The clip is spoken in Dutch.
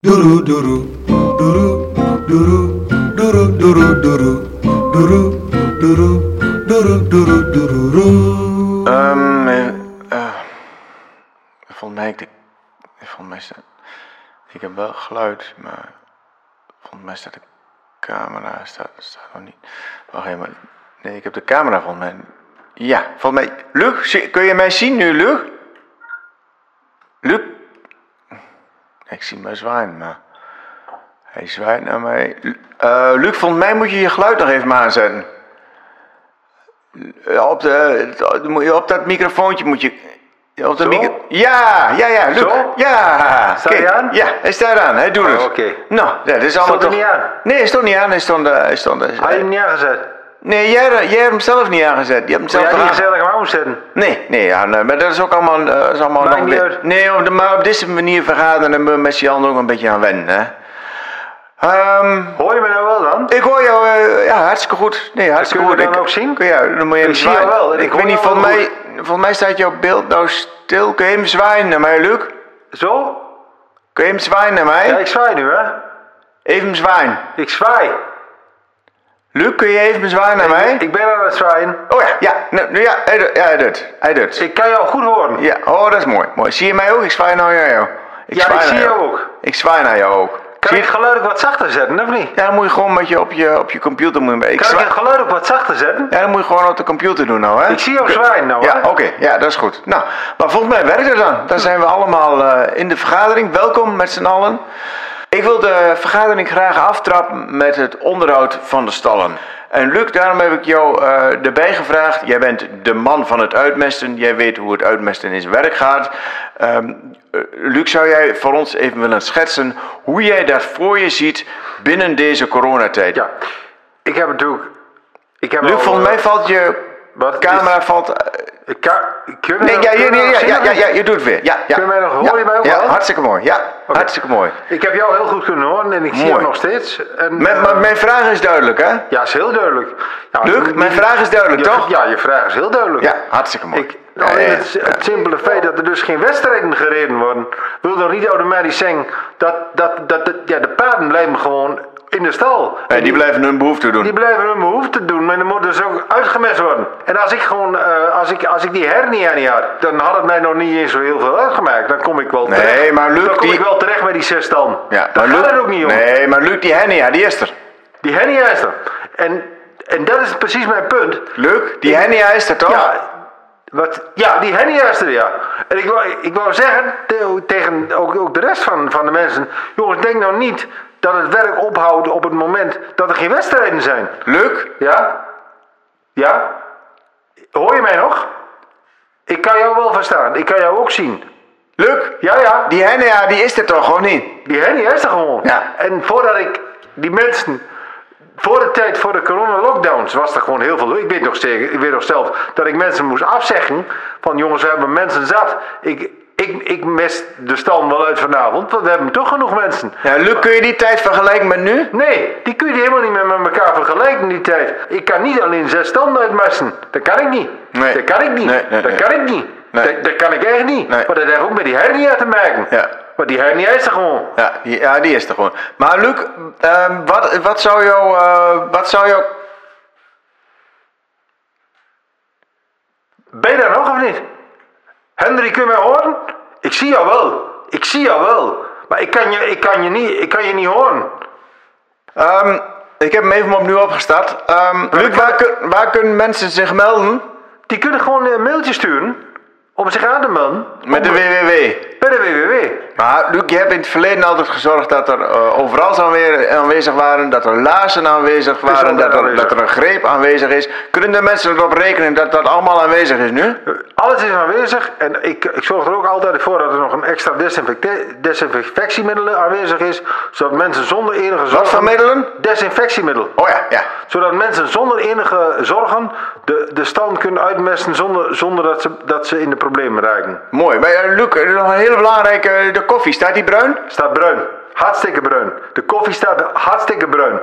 Doeroe doeroe, doeroe, doeroe, doeroe, doeroe, doeroe, doeroe, doeroe, doeroe, doeroe. Ehm, eh, eh, volgens mij, ik, volgens mij staat, ik heb wel geluid, maar volgens mij staat de camera, staat, staat nog niet. Wacht even, nee, ik heb de camera volgens mij. Ja, volgens mij, Luc, kun je mij zien nu, Luc? Luc? Ik zie mij zwaaien, maar hij zwaait naar mij. Eh, Luc, volgens mij moet je je geluid nog even maar aanzetten. Op, de, op dat microfoontje moet je. Op de micro- ja, ja, ja, Luc. Zo? Ja. Staat hij aan? Ja, hij staat aan. Hij doet Oh, het. oké. Nou, ja, dit is allemaal Stond toch... er niet aan? Nee, hij stond niet aan. Hij stond... eh, hij stond eh, Had je hem niet aangezet? Nee, jij, jij hebt hem zelf niet aangezet. Je hebt hem Zou zelf jij niet gezellig aan zetten? Nee, nee, ja, nee, maar dat is ook allemaal... eh, is allemaal Maakt nog niet weer- uit. Nee, op de, maar op deze manier vergaderen en we met allen ook een beetje aan wennen, hè. Ehm, Hoor je me nou wel dan? ik hoor jou, eh, ja, hartstikke goed. Nee, hartstikke Kun je goed. dan Ik- ook zien? Je, dan moet je Ik zie zwaaien. wel ik weet niet, volgens mij, volgens mij staat jouw beeld nou stil. Kun je hem zwaaien naar mij, Luc? Zo? Kun je hem zwaaien naar mij? Ja, ik zwaai nu, hè? Even zwaaien. Ik zwaai. Luc, kun je even zwaaien naar mij? Ik ben aan het zwaaien. Oh ja, ja, nou, nou ja, hij doet, ja, hij doet, hij doet. Ik kan jou goed horen. Ja, oh, dat is mooi, mooi. Zie je mij ook? Ik zwaai naar jou. Ja, zwaai ik zie jou ook. Ik zwaai naar jou ook. Kan ik je- het geluid ook wat zachter zetten, of niet? Ja, dan moet je gewoon met je op je, op je computer... Moet je, ik Kan ik het geluid ook wat zachter zetten? Ja, dan moet je gewoon op de computer doen nou, hè? Ik zie jou zwaaien nou, Ja, oké. Ja, dat is goed. Nou, maar volgens mij werkt het dan. Dan zijn we allemaal eh, in de vergadering. Welkom met z'n allen. Ik wil de vergadering graag aftrappen met het onderhoud van de stallen. En Luc, daarom heb ik jou eh, erbij gevraagd. Jij bent de man van het uitmesten. Jij weet hoe het uitmesten in zijn werk gaat. Ehm, eh, Luc, zou jij voor ons even willen schetsen hoe jij dat voor je ziet binnen deze coronatijd? Ja. Ik heb natuurlijk... Ik heb Luc, al, volgens eh, mij valt je wat camera is- valt, je Nee, ja, nog- ja, ja, ja, je doet het weer. Ja, ja. Kun je mij nog horen? ja, Je mij ook ja, hartstikke mooi. Ja, hartstikke mooi. Ik heb jou heel goed kunnen horen en ik zie jou nog steeds. En, Mijn, eh, maar mijn vraag is duidelijk, hè? Ja, is heel duidelijk. Luc, niet- mijn vraag is duidelijk, je- toch? Ja, je vraag is heel duidelijk. Ja, hartstikke mooi. Ik, ja, het, het simpele feit dat er dus geen wedstrijden gereden worden, wil nog niet automatisch zeggen dat, dat, dat, dat- ja, de paarden blijven gewoon in de stal. ja, die blijven hun behoefte doen. Die blijven hun behoefte doen, maar dan moet dus ook uitgemest worden. En als ik gewoon, eh, als, ik, als ik die hernia niet had, dan had het mij nog niet eens zo heel veel uitgemaakt. Dan kom ik wel Nee, terecht. maar Luc, dan kom die- ik wel terecht met die zes dan. Ja, maar Luc- het ook niet om. Nee, maar Luc, die hernia, die is er. Die hernia is er. En, en dat is precies mijn punt. Luc, die hernia is er toch? Ja, wat, ja, die hernia is er, ja. En ik wou, ik wou zeggen te- tegen ook, ook de rest van, van de mensen... Jongens, denk nou niet dat het werk ophoudt op het moment dat er geen wedstrijden zijn. Luc, Ja? Ja? Hoor je mij nog? Ik kan jou wel verstaan. Ik kan jou ook zien. Luc, Ja, ja. die hernia, die is er toch, of niet? Die hernia is er gewoon. Ja. En voordat ik die mensen... Voor de tijd, voor de corona-lockdowns, was er gewoon heel veel. Ik weet, nog zeker, ik weet nog zelf dat ik mensen moest afzeggen. Van jongens, we hebben mensen zat. Ik, ik, ik mis de stand wel uit vanavond, want we hebben toch genoeg mensen. Ja, Luc, kun je die tijd vergelijken met nu? Nee, die kun je helemaal niet meer met elkaar vergelijken die tijd. Ik kan niet alleen zes standen uitmessen. Dat kan ik niet. Nee. Dat kan ik niet. Nee, nee, dat kan ik niet. Dat, dat kan ik echt niet. Maar dat heeft ook met die hernia te maken. Ja. Maar die hernia is er gewoon. Ja, die, ja, die is er gewoon. Maar Luc, ehm, wat, wat zou jou... eh, wat zou jou... Ben je daar nog of niet? Henry, kun je mij horen? Ik zie jou wel. Ik zie jou wel. Maar ik kan je, ik kan je, niet, ik kan je niet horen. Ehm, ik heb hem even opnieuw opgestart. Ehm, Luc, waar, kun- waar kunnen mensen zich melden? Die kunnen gewoon een mailtje sturen. Om zich aan te melden. Met de www. Bij de WWW. Maar Luc, je hebt in het verleden altijd gezorgd dat er eh, overal aanwe- aanwezig waren, dat er laarzen aanwezig waren, dat er, aanwezig. dat er een greep aanwezig is. Kunnen de mensen erop rekenen dat dat allemaal aanwezig is nu? Alles is aanwezig en ik, ik zorg er ook altijd voor dat er nog een extra desinfectiemiddel aanwezig is. Zodat mensen zonder enige zorgen... voor middelen? Desinfectiemiddel. Oh ja, ja. Zodat mensen zonder enige zorgen de, de stand kunnen uitmesten zonder, zonder dat, ze, dat ze in de problemen raken. Mooi. Maar eh, Luc, er is nog een hele belangrijke, eh, de koffie, staat die bruin? Staat bruin. Hartstikke bruin. De koffie staat hartstikke bruin.